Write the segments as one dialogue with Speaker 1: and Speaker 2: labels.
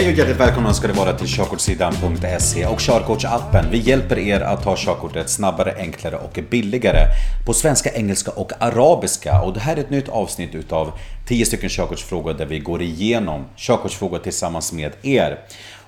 Speaker 1: Hej och hjärtligt välkomna ska det vara till körkortssidan.se och körkortsappen. Vi hjälper er att ta körkortet snabbare, enklare och billigare på svenska, engelska och arabiska. Och det här är ett nytt avsnitt utav 10 stycken körkortsfrågor där vi går igenom körkortsfrågor tillsammans med er.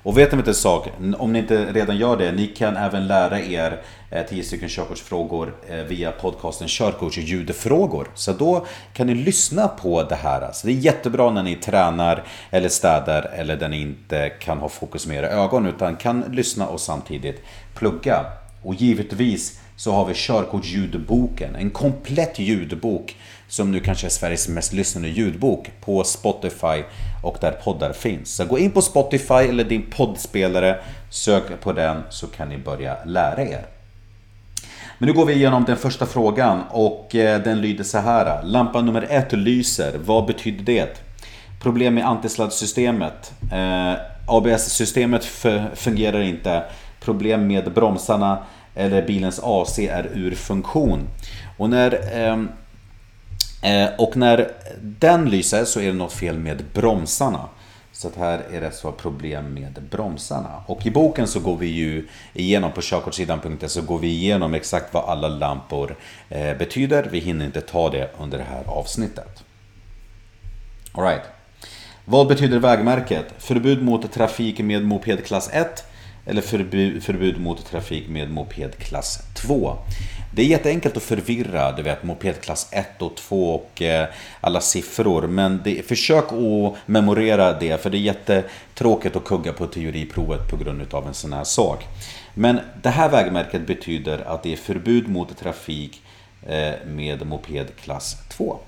Speaker 1: Och vet ni inte en sak? Om ni inte redan gör det, ni kan även lära er eh, 10 stycken körkortsfrågor eh, via podcasten Körkorts ljudfrågor. Så då kan ni lyssna på det här. Så det är jättebra när ni tränar eller städar eller där ni inte kan ha fokus med era ögon utan kan lyssna och samtidigt plugga. Och givetvis så har vi körkortsljudboken, en komplett ljudbok som nu kanske är Sveriges mest lyssnade ljudbok på Spotify och där poddar finns. Så gå in på Spotify eller din poddspelare, sök på den så kan ni börja lära er. Men nu går vi igenom den första frågan och eh, den lyder så här. Lampa nummer ett lyser. Vad betyder det? Problem med antisladdsystemet. Eh, ABS-systemet fungerar inte. Problem med bromsarna eller bilens AC är ur funktion. Och när, ehm, eh, och när den lyser så är det något fel med bromsarna. Så att här är det så problem med bromsarna. Och i boken så går vi ju igenom på körkortssidan.se så går vi igenom exakt vad alla lampor eh, betyder. Vi hinner inte ta det under det här avsnittet. Alright. Vad betyder vägmärket? Förbud mot trafik med moped klass 1 eller förbud, förbud mot trafik med moped klass 2. Det är jätteenkelt att förvirra, du vet moped klass 1 och 2 och eh, alla siffror. Men det, försök att memorera det för det är jättetråkigt att kugga på teoriprovet på grund av en sån här sak. Men det här vägmärket betyder att det är förbud mot trafik eh, med moped klass 2.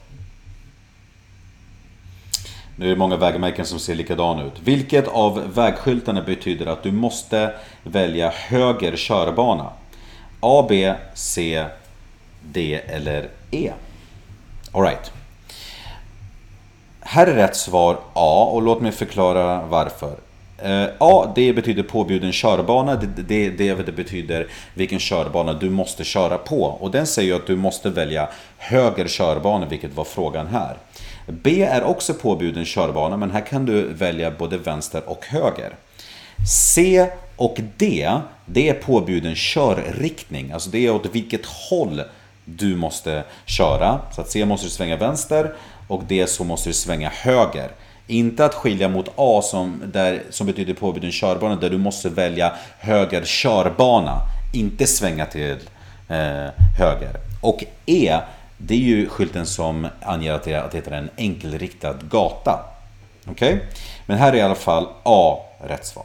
Speaker 1: Nu är det många vägmärken som ser likadana ut. Vilket av vägskyltarna betyder att du måste välja höger körbana? A, B, C, D eller E? Alright. Här är rätt svar A och låt mig förklara varför. Eh, A, det betyder påbjuden körbana. Det, det, det, det, betyder vilken körbana du måste köra på. Och den säger att du måste välja höger körbana, vilket var frågan här. B är också påbjuden körbana, men här kan du välja både vänster och höger. C och D, det är påbjuden körriktning. Alltså det är åt vilket håll du måste köra. Så att C måste du svänga vänster och D så måste du svänga höger. Inte att skilja mot A som, där, som betyder påbjuden körbana där du måste välja höger körbana. Inte svänga till eh, höger. Och E det är ju skylten som anger att det, att det heter en enkelriktad gata. Okej? Okay? Men här är i alla fall A rätt svar.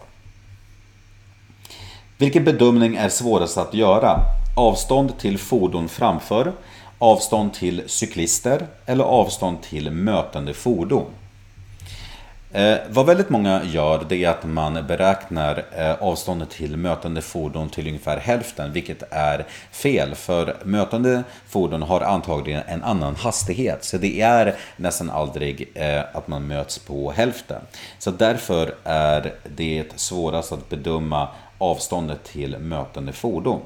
Speaker 1: Vilken bedömning är svårast att göra? Avstånd till fordon framför, avstånd till cyklister eller avstånd till mötande fordon? Eh, vad väldigt många gör det är att man beräknar eh, avståndet till mötande fordon till ungefär hälften, vilket är fel. För mötande fordon har antagligen en annan hastighet, så det är nästan aldrig eh, att man möts på hälften. Så därför är det svårast att bedöma avståndet till mötande fordon.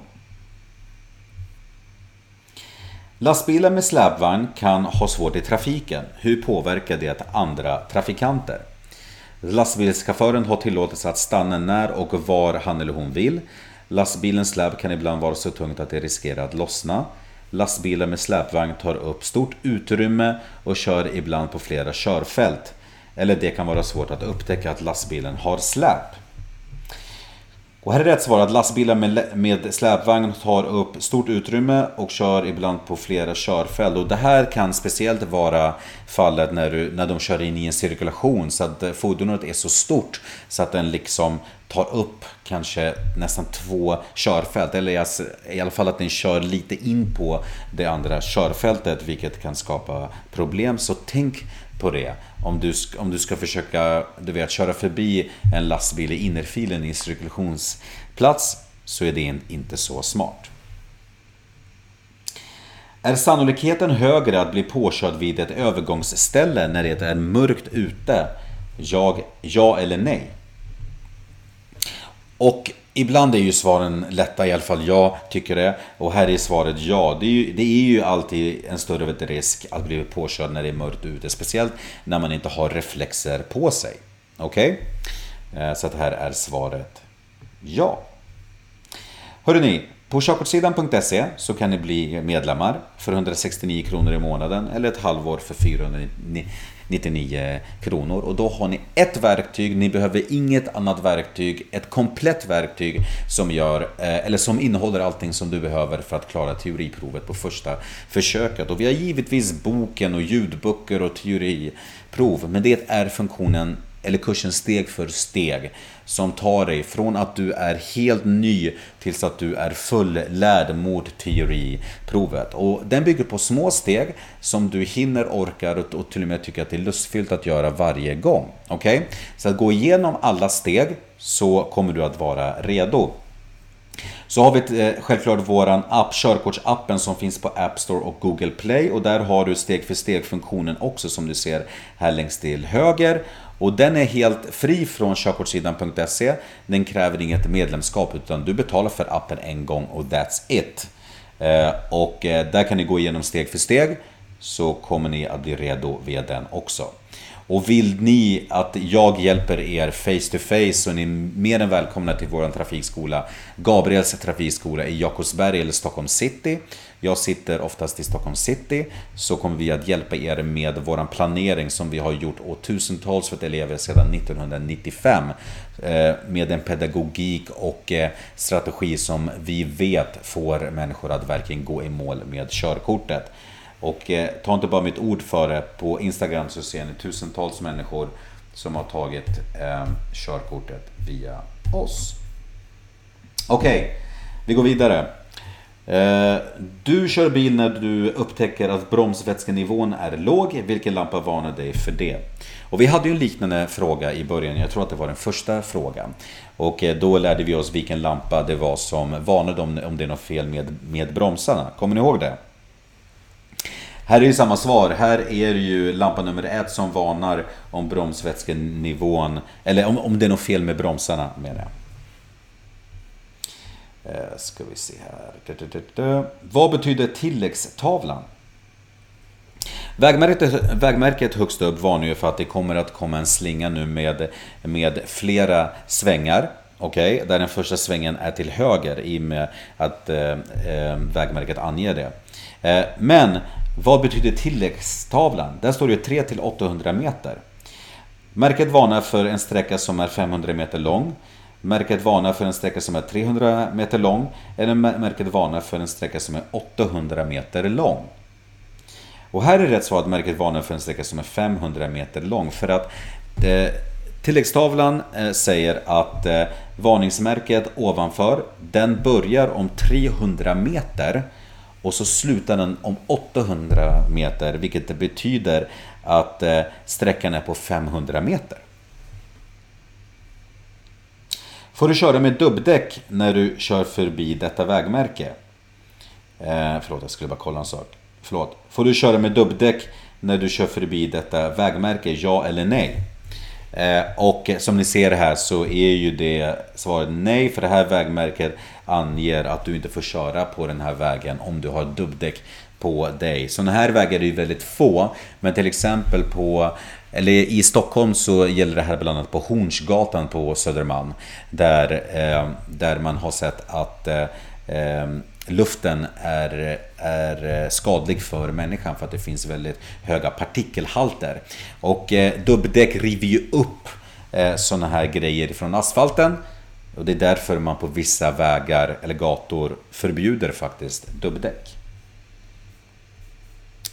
Speaker 1: Lastbilar med släpvagn kan ha svårt i trafiken. Hur påverkar det andra trafikanter? Lastbilschauffören har tillåtelse att stanna när och var han eller hon vill. Lastbilens släp kan ibland vara så tungt att det riskerar att lossna. Lastbilar med släpvagn tar upp stort utrymme och kör ibland på flera körfält. Eller det kan vara svårt att upptäcka att lastbilen har släp. Och här är rätt svar att lastbilar med, med släpvagn tar upp stort utrymme och kör ibland på flera körfält. Och det här kan speciellt vara fallet när, du, när de kör in i en cirkulation så att eh, fordonet är så stort så att den liksom tar upp kanske nästan två körfält. Eller i alla fall att den kör lite in på det andra körfältet vilket kan skapa problem. Så tänk på det. Om du, om du ska försöka du vet, köra förbi en lastbil i innerfilen i en cirkulationsplats så är det inte så smart. Är sannolikheten högre att bli påkörd vid ett övergångsställe när det är mörkt ute? Jag, ja eller nej? Och Ibland är ju svaren lätta, i alla fall jag tycker det. Och här är svaret ja. Det är ju, det är ju alltid en större risk att bli påkörd när det är mörkt ute. Speciellt när man inte har reflexer på sig. Okej? Okay? Så att här är svaret ja. Hörrni, på körkortssidan.se så kan ni bli medlemmar för 169 kronor i månaden eller ett halvår för 499 99 kronor. Och då har ni ett verktyg, ni behöver inget annat verktyg. Ett komplett verktyg som, gör, eh, eller som innehåller allting som du behöver för att klara teoriprovet på första försöket. Och vi har givetvis boken och ljudböcker och teoriprov, men det är funktionen eller kursen steg för steg som tar dig från att du är helt ny tills att du är fullärd mot teoriprovet. Och den bygger på små steg som du hinner, orkar och till och med tycker att det är lustfyllt att göra varje gång. Okej? Okay? Så att gå igenom alla steg så kommer du att vara redo. Så har vi eh, självklart våran app, körkortsappen som finns på App Store och Google Play och där har du steg för steg funktionen också som du ser här längst till höger. Och den är helt fri från körkortssidan.se. Den kräver inget medlemskap utan du betalar för appen en gång och that's it. Eh, och eh, där kan ni gå igenom steg för steg så kommer ni att bli redo via den också. Och vill ni att jag hjälper er face to face så är ni mer än välkomna till vår trafikskola Gabriels trafikskola i Jakobsberg eller Stockholm city. Jag sitter oftast i Stockholm city så kommer vi att hjälpa er med våran planering som vi har gjort åt tusentals för elever sedan 1995 eh, med en pedagogik och eh, strategi som vi vet får människor att verkligen gå i mål med körkortet. Och eh, ta inte bara mitt ord för det. På Instagram så ser ni tusentals människor som har tagit eh, körkortet via oss. Okej, okay, vi går vidare. Eh, du kör bil när du upptäcker att bromsvätskenivån är låg. Vilken lampa varnar dig för det? Och vi hade ju en liknande fråga i början. Jag tror att det var den första frågan. Och eh, då lärde vi oss vilken lampa det var som varnade om, om det är något fel med, med bromsarna. Kommer ni ihåg det? Här är ju samma svar. Här är det ju lampa nummer ett som varnar om bromsvätskenivån, eller om, om det är något fel med bromsarna menar jag. Eh, ska vi se här. Vad betyder tilläggstavlan? Vägmärket, vägmärket högst upp varnar ju för att det kommer att komma en slinga nu med, med flera svängar. Okej, okay? där den första svängen är till höger i och med att eh, eh vägmärket anger det. Eh, men vad betyder tilläggstavlan? Där står det 3 till 800 meter. Märket varnar för en sträcka som är 500 meter lång. Märket varnar för en sträcka som är 300 meter lång. Eller märket varnar för en sträcka som är 800 meter lång. Och här är rätt svar att märket varnar för en sträcka som är 500 meter lång. För att eh, tilläggstavlan eh, säger att eh, varningsmärket ovanför den börjar om 300 meter och så slutar den om 800 meter vilket betyder att eh, sträckan är på 500 meter. Får du köra med dubbdäck när du kör förbi detta vägmärke? Eh, förlåt, jag skulle bara kolla en sak. Förlåt. Får du köra med dubbdäck när du kör förbi detta vägmärke? Ja eller nej? Eh, och som ni ser här så är ju det svaret nej för det här vägmärket anger att du inte får köra på den här vägen om du har dubbdäck på dig. Sådana här vägar är ju väldigt få, men till exempel på eller i Stockholm så gäller det här bland annat på Hornsgatan på Södermalm. Där, eh, där man har sett att eh, luften är, är skadlig för människan för att det finns väldigt höga partikelhalter. Och eh, dubbdäck river ju upp eh, sådana här grejer från asfalten. Och det är därför man på vissa vägar eller gator förbjuder faktiskt dubbdäck.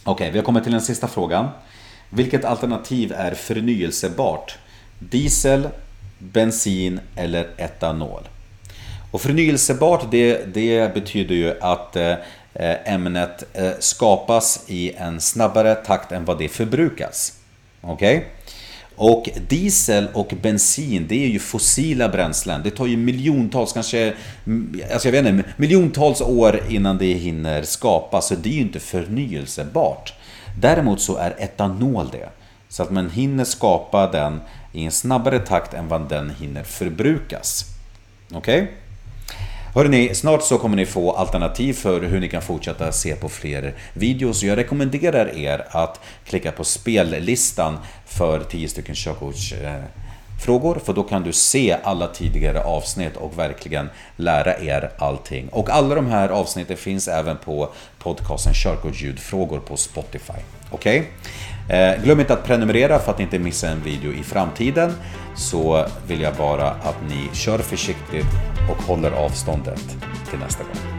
Speaker 1: Okej, okay, vi har kommit till den sista frågan. Vilket alternativ är förnyelsebart? Diesel, bensin eller etanol? Och förnyelsebart det, det betyder ju att eh, ämnet eh, skapas i en snabbare takt än vad det förbrukas. Okej? Okay? Och diesel och bensin, det är ju fossila bränslen. Det tar ju miljontals, kanske, alltså jag vet inte, miljontals år innan det hinner skapas. Så det är ju inte förnyelsebart. Däremot så är etanol det. Så att man hinner skapa den i en snabbare takt än vad den hinner förbrukas. Okej? Okay? Hörrni, snart så kommer ni få alternativ för hur ni kan fortsätta se på fler videos. Jag rekommenderar er att klicka på spellistan för 10 stycken körkortsfrågor, för då kan du se alla tidigare avsnitt och verkligen lära er allting. Och alla de här avsnitten finns även på podcasten Körkortsljudfrågor på Spotify. Okej? Okay? Glöm inte att prenumerera för att inte missa en video i framtiden. Så vill jag bara att ni kör försiktigt och håller avståndet till nästa gång.